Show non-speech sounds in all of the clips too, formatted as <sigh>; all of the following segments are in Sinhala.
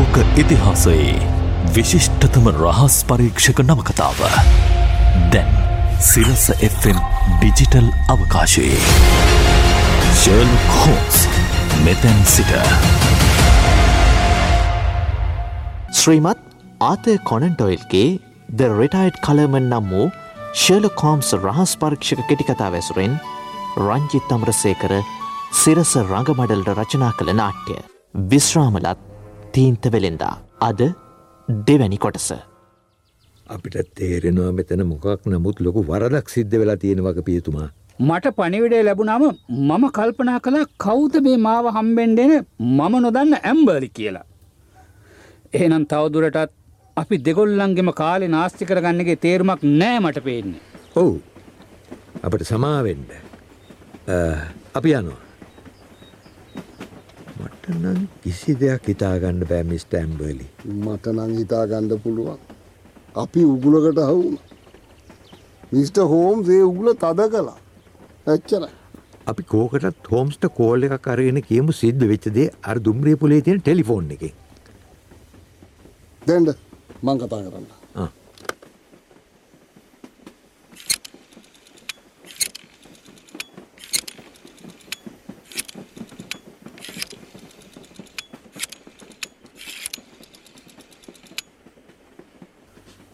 ලෝක ඉතිහාසයේ විශිෂ්ටතම රහස් පරීක්ෂක නවකතාව. දැන් සිරස Fම් ඩිජිටල් අවකාශයේ. ශර්ල් කෝස් මෙතැන් සිට. ශ්‍රීමත් ආතය කොනන්ටොයිල්ගේ ද රෙටයිඩ් කලමන් නම් වූ ශර්ල කෝම්ස් රහස් පරීක්ෂක කෙටිකතා වැසුරෙන් රංජිත් අමරසේකර සිරස රඟමඩල්ට රචනා කළ නාට්‍ය. විශ්‍රාමලත් තීන්ත වෙලෙන්දා. අද දෙවැනි කොටස. අපිට තේරෙනවා මෙතන මොකක් නමුත් ලොකු වරදක් සිද්ධ වෙලා තියෙන වග පියතුමා. මට පනිවිඩේ ලැබුණාම මම කල්පනා කළ කෞද මේ මාව හම්බෙන්ඩෙන මම නොදන්න ඇම්බලි කියලා. එහෙනම් තවදුරටත් අපි දෙගොල්ලන්ගෙම කාලෙ නාස්ති කරගන්නගේ තේරුමක් නෑ මට පේන්නේ. ඔවු අපට සමාවෙන්ඩ අපි යනවා. මටනම් කිසි දෙයක් හිතාගන්න බෑ මිස්ට ඇම්බලි මට නං හිතා ගණ්ඩ පුළුවන්. අපි උගුලකට හවුන මිස්ට හෝම් ඒ උගුල තද කලා ඇච්චර අපි කෝකටත් හෝම්ස්ට කෝල් එක කරගෙන කියමු සිද්ධ වෙච්චදේ අර දුම්රිය පුලේ තියෙන ටෙලිෆෝන් එක. දැන්ඩ මං කතා කරන්න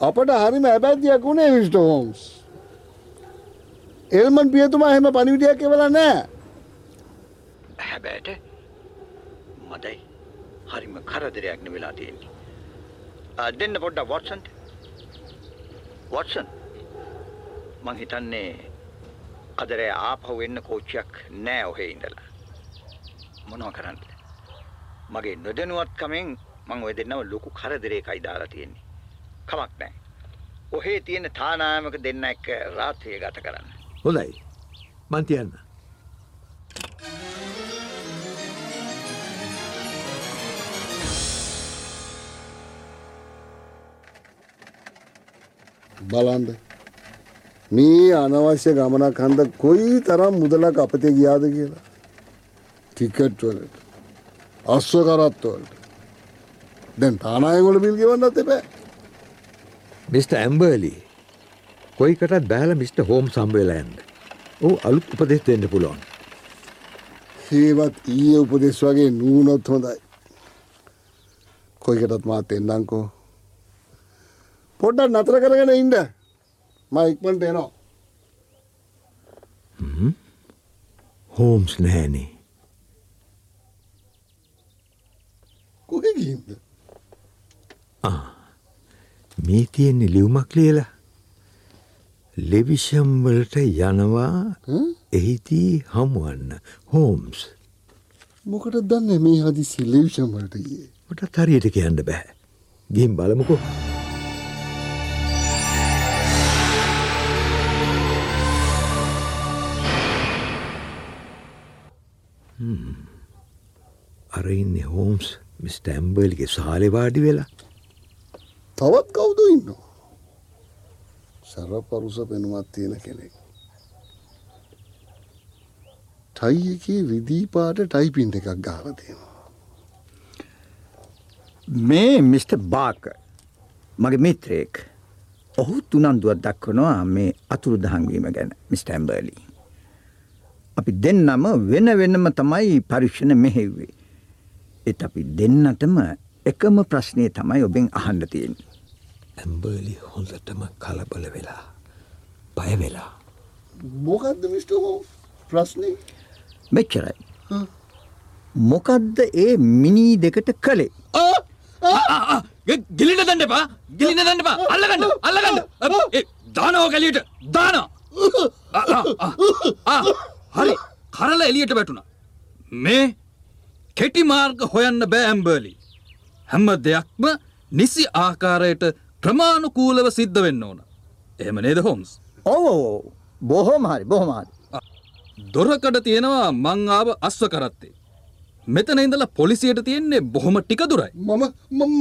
අපට හරිම ඇබැද්දියක් වුණේ විස්ට හෝම්ස් එල්මන් පියතුමා එහෙම පනිවිඩියක් එවල නෑ හැබෑට මදයි හරිම කරදරයක්න වෙලා තියෙන්නේ. දෙන්න පොඩ්ඩ වොටසන්ට වොටසන් මං හිතන්නේ අදරේ ආපහු වෙන්න කෝච්චයක් නෑ ඔහේ ඉඳලා. මොනව කරන්න. මගේ නොදනුවත්කමෙන් මං ඔය දෙන්නව ලොකු කරදරේකයි දාලා තියෙන්නේ. කමක් නෑ. ඔහේ තියෙන තානායමක දෙන්න එක්ක රාත්‍රිය ගත කරන්න. හොඳයි. මන්තියන්න බලන්ද මේ අනවශ්‍ය ගමනක් හන්ද කොයි තරම් මුදලක් අපතේ ගියාද කියලා. ටිකට් වලට අස්ව කරත්වලට දැන් තානායගොල බිල් ගෙවන්නත් එපෑ මිස්ට ඇම්බර්ලි කොයිකටත් බෑල මිස්ට හෝම් සම්බේලයන්ද ඕ අලුත් උපදෙස් දෙන්න පුළුවන්. ඒවත් ඊය උපදෙස් වගේ නූනොත් හොඳයි. කොයිකටත් මාත් එන්නංකෝ පොඩ්ඩක් නතර කරගෙන ඉන්ඩ මයික්මට එනවා. හෝම්ස් නෑනේ කොහෙ ගිහින්ද මේ තියෙන්නේ ලියවමක් ලියලා. ලෙවිෂම්වලට යනවා. එහිදී හමුවන්න. හෝම්ස්. මොකට දන්න මේ හදි සිල්ලවිෂම් වලට ගියේ? මටත් හරියට කියන්න බෑ. ගිහිම් බලමුකෝ. අර ඉන්නේ හෝම්ස්. මිස්ට ඇම්බර්ලිගේ සාලෙ වාඩි වෙලා. තවත් කවුද ඉන්න සරපරුස පෙනුමත් තියෙන කෙනෙක් ටයි එකේ විදීපාට ටයිපින්ට එකක් ගාල තියෙනවා මේ මිස්ට බාක මගේ මිත්‍රයෙක් ඔහු තුනන්දුවත් දක්වනවා මේ අතුරු දහංවීම ගැන මිස්ටැම්බර්ලි. අපි දෙන්නම වෙන වෙනම තමයි පරීක්ෂණ මෙහෙව්වේ. එත් අපි දෙන්නටම එකම ප්‍රශ්නය තමයි ඔබෙන් අහන්ඩ තියෙන්. ඇම්බර්ලි හොඳටම කලබල වෙලා පය වෙලා. මොකක්ද මිට ප්‍රශ්නය මෙච්චරයි. මොකද්ද ඒ මිනී දෙකට කළේ. ගිලිට දන්න එපා ගිලින දන්න එපා අල්ලගන්න අල්ලගන්න. දානෝ කැලියට දාන හරි කරල එලියට වැටුණ. මේ කෙටි මාර්ග හොයන්න බෑඇම්බර්ලි හැම්ම දෙයක්ම නිසි ආකාරයට ක්‍රමාණුකූලව සිද්ධ වෙන්න ඕන. එහෙම නේද හොම්ස්? ඕ බොහෝම හරි බොහොමහරි. දොරකට තියෙනවා මං ආව අස්ව කරත්තේ. මෙතන ඉඳලා පොලිසියට තියෙන්නේ බොහොම ටික දුරයි. මම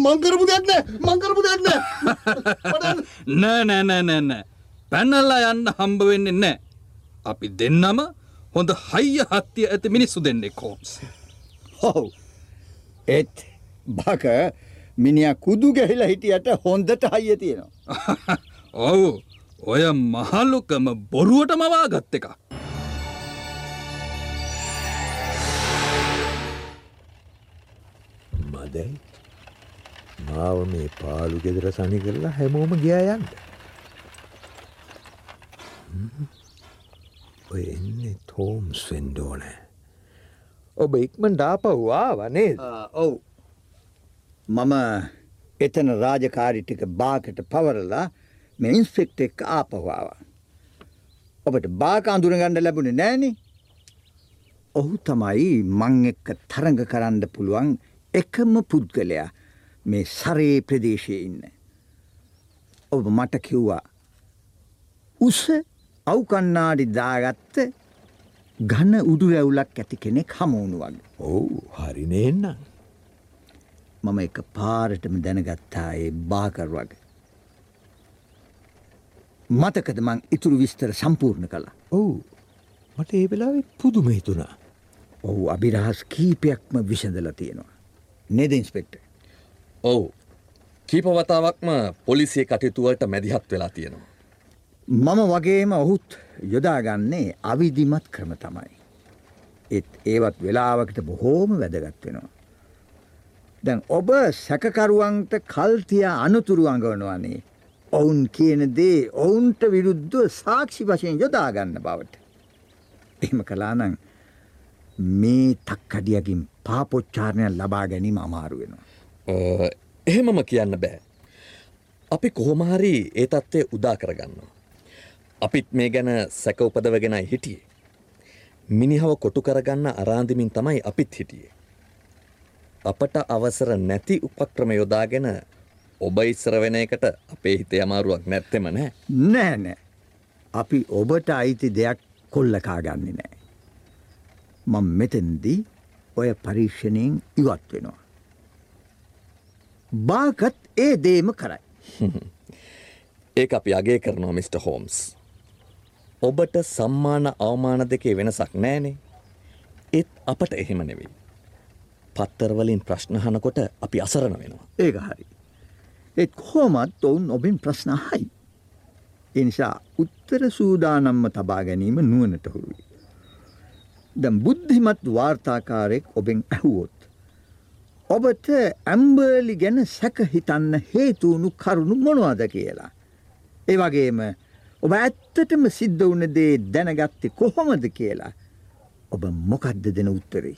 මංකරපු දෙයක් නෑ මංකරපු දෙයක් <laughs> නෑ. නෑ නෑ නෑ නෑ නෑ. පැනල්ලා යන්න හම්බ වෙන්නේ නෑ. අපි දෙන්නම හොඳ හයිය හත්තිය ඇති මිනිස්සු දෙන්නේ කෝම්ස් හොව් ඒත් බක මිනිිය කුදු ගැහිලා හිටියට හොන්දට හයිය තියෙනවා. <laughs> ඔවු ඔය මහල්ලොකම බොරුවට මවා ගත්ත එක. මදැයි මාව මේ පාලු ගෙදර සනි කරලා හැමෝම ගියා යන්න. ඔය එන්නේ තෝම්ස් වෙන්ඩෝනෑ. ඔබ ඉක්මන් ඩාපව්වා වනේ ඔව් මම එතන රාජකාරිටික බාකට පවරලා මේ ඉන්ස්පෙක්ට එක් ආපවාව. ඔබට බාක අඳුරගණ්ඩ ලැබුණ නෑනේ ඔහු තමයි මං එක්ක තරඟ කරන්න පුළුවන් එකම පුද්ගලයා මේ සරේ ප්‍රදේශය ඉන්න. ඔබ මට කිව්වා. උස අවකන්නාඩි දාගත්ත ගන උඩු ඇවුලක් ඇති කෙනෙක් හමුණු වගේ. ඔවු හරිනේන්නම්. මම එක පාරටම දැනගත්තා ඒ බාකර වගේ. මතකද මං ඉතුරු විස්තර සම්පූර්ණ කළා. ඔවු මට ඒ වෙලාවෙ පුදුම හිතුණා. ඔහු අභිරහස් කීපයක්ම විසඳල තියෙනවා. නෙද ඉන්ස්පෙක්ට. ඔවු කීපවතාවක්ම පොලිසිය කටයුතුවලට මැදිහත් වෙලා තියෙනවා. මම වගේම ඔහුත් යොදාගන්නේ අවිධිමත් ක්‍රම තමයි. ඒත් ඒවත් වෙලාවකට බොහෝම වැදගත් වෙනවා. දැන් ඔබ සැකකරුවන්ට කල්තිය අනතුරු අඟවනවනේ. ඔවුන් කියන දේ ඔවුන්ට විරුද්ධ සාක්ෂි වශයෙන් යොදාගන්න බවට. එහෙම කලානං මේ තක්කඩියකින් පාපොච්චාරණයක් ලබා ගැනීම අමාරු වෙනවා. අ, එහෙමම කියන්න බෑ. අපි කොහොමහරි ඒ තත්ත්වය උදා කරගන්නවා. අපිත් මේ ගැන සැක උපදවගෙනයි හිටියේ. මිනිහව කොටු කරගන්න අරාන්දිමින් තමයි අපිත් හිටියේ. අපට අවසර නැති උපක්‍රම යොදාගෙන ඔබ ඉස්සර වෙන එකට අපේ හිතේ අමාරුවක් නැත්තෙම නෑ. නෑ නෑ. අපි ඔබට අයිති දෙයක් කොල්ලකා ගන්නේ නෑ. මං මෙතෙන්දී ඔය පරීක්ෂණයෙන් ඉවත් වෙනවා. බාකත් ඒ දේම කරයි. <laughs> ඒ අපි අගේ කරනවා මිට. හෝම්ස්. ඔබට සම්මාන අවමාන දෙකේ වෙනසක් නෑනේ. ඒත් අපට එහෙම නෙවෙයි. පත්තරවලින් ප්‍රශ්නහනකොට අපි අසරණ වෙනවා. ඒක හරි. ඒත් කොහොමත් ඔවුන් ඔබින් ප්‍රශ්නහයි. එනිසා උත්තර සූදානම්ම තබා ගැනීම නුවනට හුරුයි. දැම් බුද්ධිමත් වාර්තාකාරෙක් ඔබෙන් ඇහුවොත්. ඔබට ඇම්බර්ලි ගැන සැක හිතන්න හේතුවුණු කරුණු මොනවාද කියලා. ඒ වගේම ඔබ ඇත්තටම සිද්ධ වුණ දේ දැනගත්තේ කොහොමද කියලා. ඔබ මොකක්ද දෙන උත්තරේ.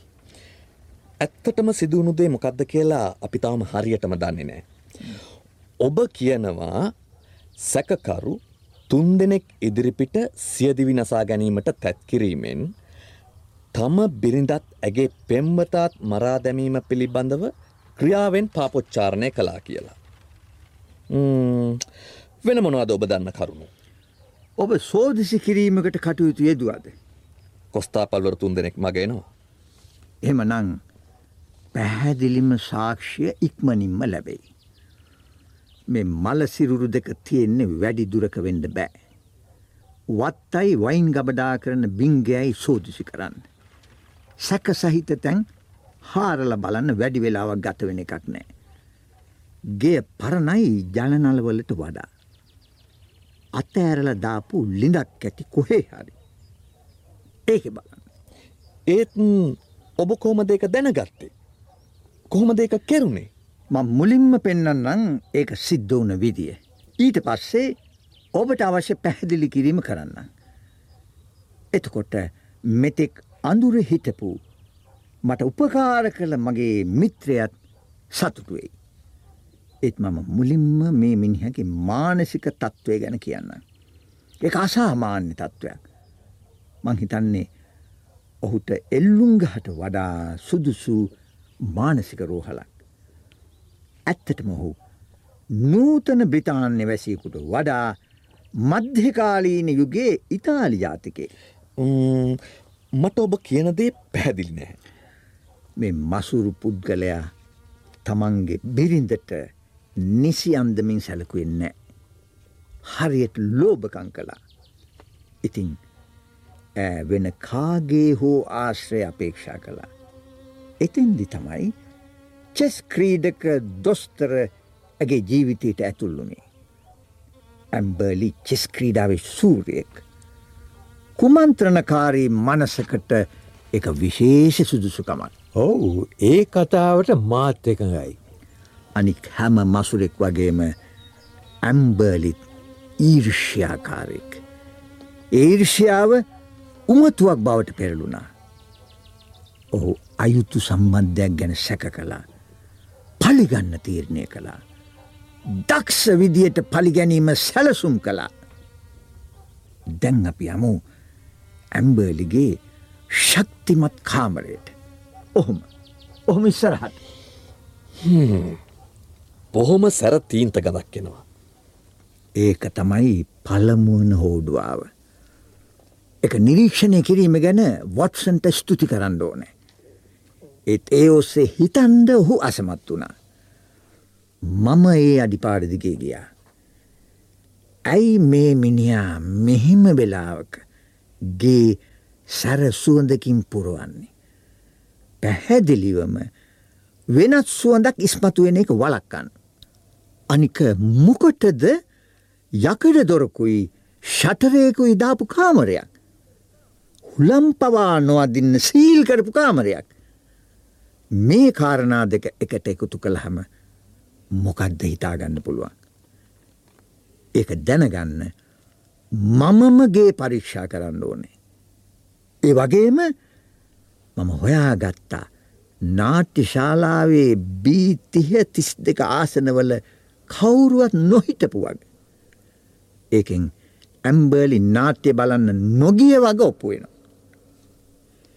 ඇත්තටම සිදුවුණුදේ මොකක්ද කියලා අපි තාම හරියටම දන්නේ නෑ. ඔබ කියනවා සැකකරු තුන් දෙනෙක් ඉදිරිපිට සියදිවි නසා ගැනීමට තැත්කිරීමෙන් තම බිරිඳත් ඇගේ පෙම්වතාත් මරා දැමීම පිළිබඳව ක්‍රියාවෙන් පාපොච්චාරණය කලා කියලා. වෙන මොනවද ඔබ දන්න කරුණු. ඔබ සෝදිසි කිරීමකට කටයුතු යෙදවාද. කොස්ථාපල්වර තුන් දෙනෙක් මගේනවා. එම නං පැහැදිලිම සාක්ෂිය ඉක්මනින්ම ලැබෙයි. මේ මල සිරුරු දෙක තියෙන්නේ වැඩි දුරක වෙන්ඩ බෑ. වත්තයි වයින් ගබඩා කරන බිංගයයි සෝදිසි කරන්න. සැක සහිත තැන් හාරල බලන්න වැඩි වෙලාවක් ගත වෙන එකක් නෑ. ගේ පරණයි ජලනලවලට වඩා. අතඇරල දාපු ලිඳක් ඇති කොහේ හරි. ඒක බලන්න. ඒත් ම්, ඔබ කොහොම දෙක දැනගත්තේ. කොහොම දෙක කෙරුණේ. මං මුලින්ම පෙන්නන්නම් ඒක සිද්ධ වුන විදිය. ඊට පස්සේ ඔබට අවශ්‍ය පැහැදිලි කිරීම කරන්න. එතකොට මෙතෙක් අඳුර හිටපු මට උපකාර කළ මගේ මිත්‍රයත් සතුටුවෙයි. ඒත් මම මුලින්ම මේ මිනිහගේ මානසික තත්ත්වය ගැන කියන්න. එක අසාමාන්‍ය තත්ත්වයක්. මං හිතන්නේ ඔහුට එල්ලුංගහට වඩා සුදුසු මානසික රෝහලක්. ඇත්තටම ඔහු නූතන බ්‍රිතාන්‍ය වැසියකුට වඩා මධ්‍යකාලීන යුගේ ඉතාලි ජාතිකේ. මට ඔබ කියනදේ පැහැදිලි නෑ. මේ මසුරු පුද්ගලයා තමන්ගේ බිරිඳට නිසි අන්දමින් සැලකුවෙන්නේ. හරියට ලෝභකං කළා. ඉතිං ඈ වෙන කාගේ හෝ ආශ්‍රය අපේක්ෂා කළා. එතෙන්දි තමයි චෙස් ක්‍රීඩක දොස්තර ඇගේ ජීවිතයට ඇතුල්ලුනේ. ඇම්බර්ලි චෙස් ක්‍රීඩාවේ සූරියෙක්. කුමන්ත්‍රණකාරී මනසකට එක විශේෂ සුදුසුකමක්. ඔවු ඒ කතාවට මාත් එකඟයි. අනික් හැම මසුරෙක් වගේම ඇම්බර්ලිත් ඊර්ෂ්‍යාකාරෙක්. ඒර්ෂ්‍යාව උමතුවක් බවට පෙරලුණා. ඔහු අයුතු සම්බන්ධයක් ගැන සැක කළා. පලිගන්න තීරණය කළා. දක්ෂ විදියට පලිගැනීම සැලසුම් කළා. දැන් අපි අමු ඇම්බර්ලිගේ ශක්තිමත් කාමරයට. ඔහොම ඔහොම ඉස්සරහට. බොහොම සැර තීන්ත ගදක් එෙනවා. ඒක තමයි පළමුුවන හෝඩුවාව. එක නිරීක්ෂණය කිරීම ගැන වොට්සන්ට ස්තුති කරන්න ඕනෑ. ඒත් ඒ ඔස්සේ හිතන්ඩ ඔහු අසමත් වුණා. මම ඒ අඩිපාඩදිගේ ගියා. ඇයි මේ මිනිා මෙහෙම වෙලාවක ගේ සැර සුවඳකින් පුරුවන්නේ. පැහැදිලිවම වෙනත් සුවඳක් ඉස්මතුවෙන එක වලක්කන්න. අනික මොකටද යකඩ දොරකුයි ෂටරයකු ඉදාපු කාමරයක්. හුලම් පවා නොවදින්න සීල් කරපු කාමරයක්. මේ කාරණා දෙක එකට එකතු කළහම මොකක්ද හිතාගන්න පුළුවන්. ඒක දැනගන්න මමමගේ පරීක්ෂා කරන්න ඕනේ. ඒ වගේම මම හොයා ගත්තා නාට්‍ය ශාලාවේ බීතිහ තිස් දෙක ආසනවල කවුරුවත් නොහිටපු වගේ. ඒකෙන් ඇම්බර්ලි නාට්‍ය බලන්න නොගිය වග ඔප්පුවෙන.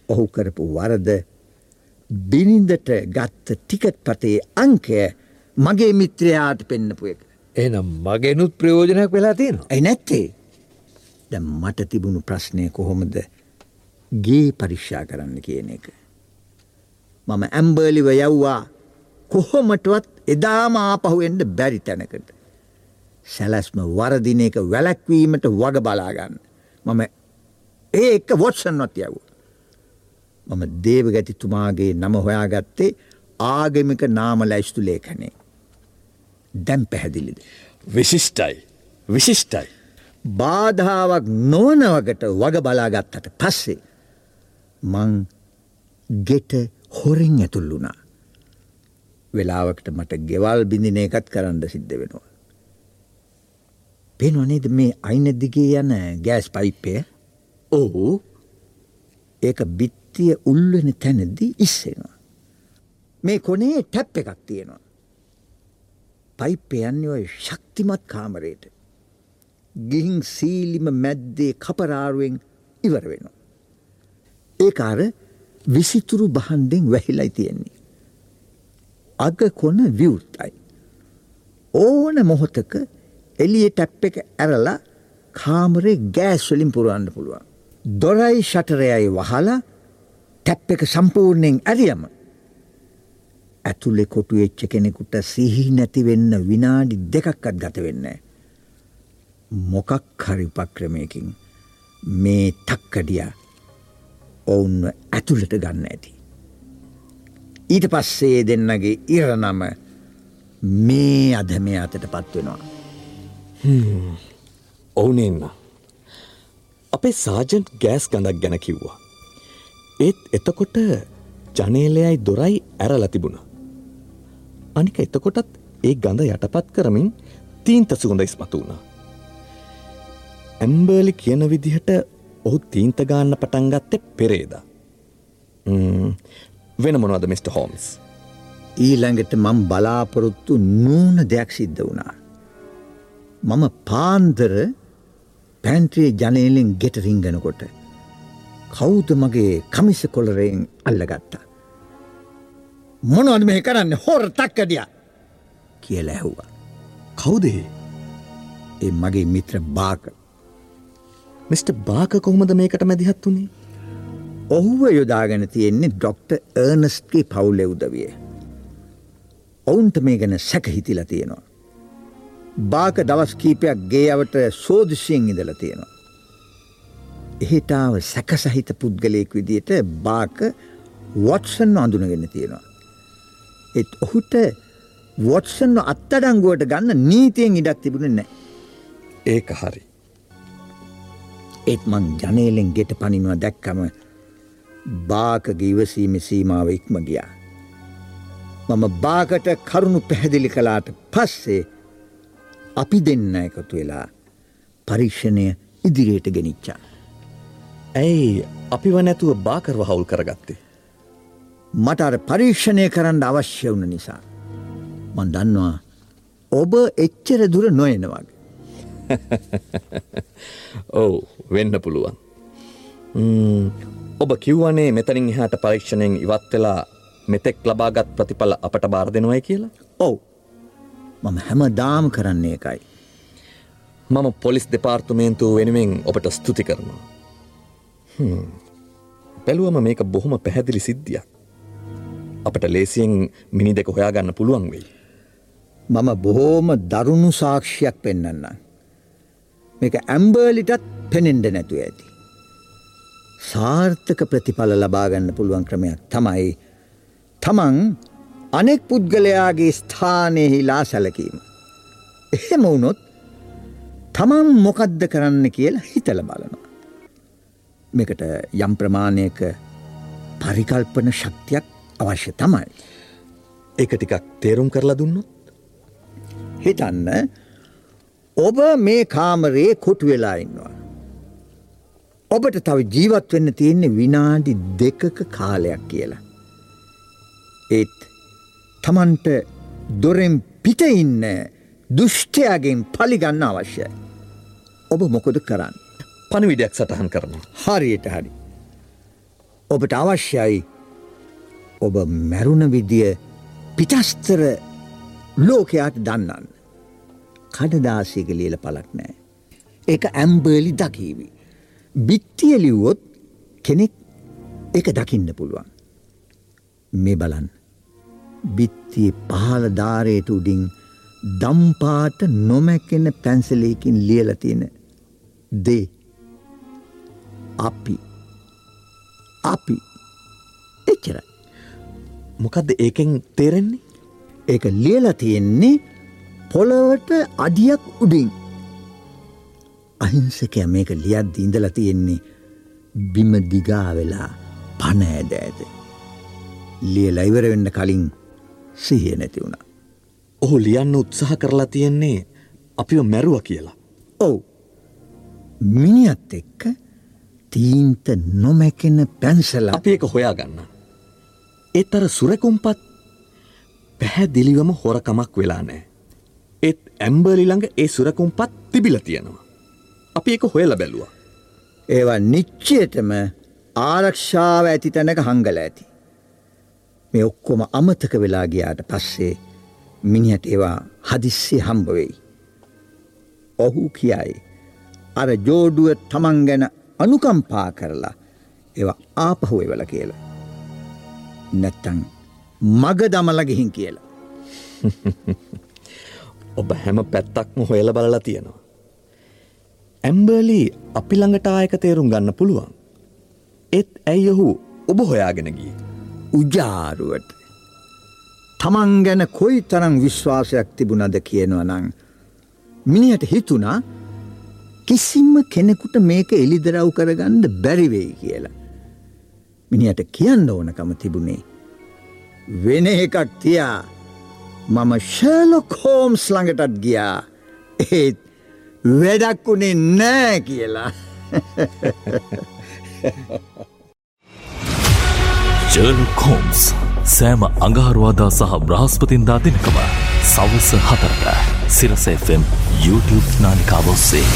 ඔහු කරපු වරද බිනින්දට ගත්ත ටිකට් පතේ අංකය මගේ මිත්‍රයාට පෙන්න්නපු එක. එනම් මගෙනුත් ප්‍රයෝජනයක් වෙලා තියෙනවා. ඇයි නැත්තේ ද මට තිබුණු ප්‍රශ්නය කොහොමද ගේ පරික්ෂා කරන්න කියන එක. මම ඇම්බර්ලිව යව්වා කොහොමටවත් එදාම ආපහුවෙන්ට බැරි තැනකට. සැලැස්ම වරදින එක වැලැක්වීමට වග බලාගන්න. මම ඒ එක්ක වොට්සන්වත් යව්. මම දේවගැතිතුමාගේ නම හොයාගත්තේ ආගමික නාම ලැයිස්තු ලේඛනේ. දැම් පැහැදිලිද. විශිෂ්ටයි විශිෂ්ටයි. බාධාවක් නොවනවකට වග බලාගත්තට පස්සේ මං ගෙට හොරෙන් ඇතුල් වුණා. වෙලාවකට මට ගෙවල් බිඳින එකත් කරන්න සිද්ධ වෙනවා. පෙනොනේද මේ අයින දිගේ යන ගෑස් පයිප්පය ඔහු ඒක බිත්තිය උල්වෙන තැනදී ඉස්සෙනවා. මේ කොනේ ටැප් එකක් තියෙනවා. පයිප්ප යන්නේ ඔය ශක්තිමත් කාමරයට. ගිහින් සීලිම මැද්දේ කපරාරුවෙන් ඉවර වෙනවා. ඒකාර විසිතුරු බහන්ඩෙන් වැහිලයි තියෙන්නේ. අග කොන විවෘත්තයි. ඕන මොහොතක එලිය ටැප් එක ඇරලා කාමරේ ගෑස්වලින් පුරුවන්න පුළුවන්. දොරයි ෂටරයයි වහලා ටැප් එක සම්පූර්ණයෙන් ඇරියම. ඇතුළෙ කොටු එච්ච කෙනෙකුට සිහි නැතිවෙන්න විනාඩි දෙකක්කත් ගත වෙන්න. මොකක් හරිපක්‍රමයකින් මේ තක්කඩියා ඔවුන්ව ඇතුළට ගන්න ඇති. ඊට පස්සේ දෙන්නගේ ඉරනම මේ අදමය අතට පත්වෙනවා. ඔවුනෙන්න. අපේ සාජන්ට් ගෑස් ගඳක් ගැන කිව්වා. ඒත් එතකොට ජනේලයයි දොරයි ඇරල තිබුණ. අනික එතකොටත් ඒ ගඳ යටපත් කරමින් තීන්ත සුගඳ ඉස්මතු වුණා. ඇම්බර්ලි කියන විදිහට ඔහු තීන්ත ගාන්න පටන්ගත්තෙ පෙරේද. වෙන මොනවද මිට. හෝම්ස්. ඊළඟට මං බලාපොරොත්තු නූන දෙයක් සිද්ධ වුණා. මම පාන්දර පැන්ට්‍රේ ජනේලෙන් ගෙට රිංගනකොට. කෞද මගේ කමිස කොලරයෙන් අල්ලගත්තා. මොනවද මෙහ කරන්න හොර තක්කඩිය කියල ඇහුවා. කවුදේ ඒ මගේ මිත්‍ර බාක මිට. බාක කොහොමද මේකට මැදිහත් වුණේ. ඔහුව යොදාගෙන තියෙන්නේ ඩොක්ට ඒර්නස්ගේ පවුලෙ උදවිය. ඔවුන්ට මේ ගැන සැක හිතිලා තියෙනවා. බාක දවස් කීපයක් ගේයවට සෝදිශයෙන් ඉඳල තියෙනවා. එහෙටාව සැකසහිත පුද්ගලයෙක් විදියට බාක වොට්සන් අඳුනගෙන තියෙනවා. එත් ඔහුට වොට්සන්ව අත්තඩංගුවට ගන්න නීතියෙන් ඉඩක් තිබුණ නෑ. ඒක හරි. ඒත් මං ජනේලෙන් ගෙට පනිනවා දැක්කම බාකගේ ඉවසීම සීමාව ඉක්ම ගියා. මම බාකට කරුණු පැහැදිලි කලාට පස්සේ අපි දෙන්න එකතු වෙලා පරීක්ෂණය ඉදිරියට ගෙනිච්චා. ඇයි අපිව නැතුව බාකරව හවුල් කරගත්තේ. මට අර පරීක්ෂණය කරන්න අවශ්‍ය වුණ නිසා. මන් දන්නවා ඔබ එච්චර දුර නොයනවාගේ. <laughs> ඔවු වෙන්න පුළුවන්. ඔබ කිව්වනේ මෙතනින් එහාට පරීක්ෂණයෙන් ඉවත් වෙලා මෙතෙක් ලබාගත් ප්‍රතිඵල අපට බාර දෙනවයි කියලා. ඔව් මම හැම දාම් කරන්නේ එකයි. මම පොලිස් දෙපාර්තුමේන්තුව වෙනුවෙන් ඔබට ස්තුති කරනවා. පැළුවම මේක බොහොම පැහැදිලි සිද්ධියක්. අපට ලේසියෙන් මිනි දෙක හොයාගන්න පුළුවන් වෙයි. මම බොහෝම දරුණු සාක්ෂයක් පෙන්න්න. මේක ඇම්බර්ලිටත් පෙනෙන්ඩ නැතුව ඇති. සාර්ථක ප්‍රතිඵල ලබාගන්න පුළුවන් ක්‍රමයක් තමයි තමන් අනෙක් පුද්ගලයාගේ ස්ථානයෙහිලා සැලකීම. එහෙම වුණොත් තමන් මොකද්ද කරන්න කියලා හිතල බලනවා. මේකට යම් ප්‍රමාණයක පරිකල්පන ශක්තියක් අවශ්‍ය තමයි. ඒක ටිකක් තේරුම් කරලා දුන්නොත්. හිතන්න ඔබ මේ කාමරයේ කොටු වෙලා ඉන්නවා. ඔබට තව ජීවත් වෙන්න තියෙන්නේ විනාඩි දෙකක කාලයක් කියලා. ඒත් තමන්ට දොරෙන් පිට ඉන්න දුෂ්ටයාගෙන් පලිගන්න අවශ්‍යයි. ඔබ මොකොද කරන්න. පණවිඩයක් සටහන් කරන. හරියට හරි. ඔබට අවශ්‍යයි ඔබ මැරුණ විදිය පිටස්තර ලෝකයාට දන්නන්න. කඩදාසික ලියල පලක් නෑ. ඒක ඇම්බර්ලි දකීවි. බිත්තිය ලිව්වොත් කෙනෙක් එක දකින්න පුළුවන්. මේ බලන්. බිත්තිය පහල ධාරයට උඩින් දම්පාට නොමැකෙන පැන්සලයකින් ලියල තියෙන දේ අපි අපි එච්චරයි. මොකක්ද ඒකෙන් තේරෙන්නේ ඒක ලියල තියෙන්නේ පොළොවට අඩියක් උඩින් අහිංසකය මේක ලියත් ඉඳල තියෙන්නේ බිම දිගා වෙලා පණ ඇද ඇද. ලිය ලයිවර වෙන්න කලින් සිහිය නැති වුණා. ඔහු ලියන්න උත්සාහ කරලා තියෙන්නේ අපිව මැරුව කියලා. ඔවු මිනිත් එක්ක තීන්ත නොමැකෙන පැන්සල අපි එක හොයා ගන්න. ඒත් අර සුරකුම්පත් පැහැදිලිවම හොරකමක් වෙලා නෑ. ඒත් ඇම්බර්ලිළඟ ඒ සුරකුම්පත් තිබිල තියෙනවා. අපි එක හොයල බැලුව. ඒවා නිච්චයටම ආරක්ෂාව ඇති තැනක හංගල ඇති. මේ ඔක්කොම අමතක වෙලා ගියාට පස්සේ මිනිහට ඒවා හදිස්සේ හම්බවෙයි. ඔහු කියයි. අර ජෝඩුව තමන් ගැන අනුකම්පා කරලා ඒව ආපහු එවල කියලා. නැත්තං මග දමල ගිහින් කියලා. <laughs> ඔබ හැම පැත්තක්ම හොයල බලලා තියෙනවා. ඇම්බර්ලි අපි ළඟට ආයක තේරුම් ගන්න පුළුවන්. ඒත් ඇයි ඔහු ඔබ හොයාගෙන ගිය. උජාරුවට. තමන් ගැන කොයි තරම් විශ්වාසයක් තිබුණද කියනවා නං. මිනිහට හිතුනා කිසිම්ම කෙනෙකුට මේක එළිදරව් කරගන්න බැරිවෙයි කියලා. මිනිහට කියන්න ඕනකම තිබුණේ. වෙන එකක් තියා මම ශලොක් හෝම්ස් ළඟටත් ගියා ඒත් වැඩක් වුණේ නෑ කියලා. ජර්ලොක් හෝම්ස් සෑම අඟහරුවාදා සහ බ්‍රහස්පතින්දා දෙනකම සවස හතරට සිරස FM YouTube නාලිකාව ඔස්සේ.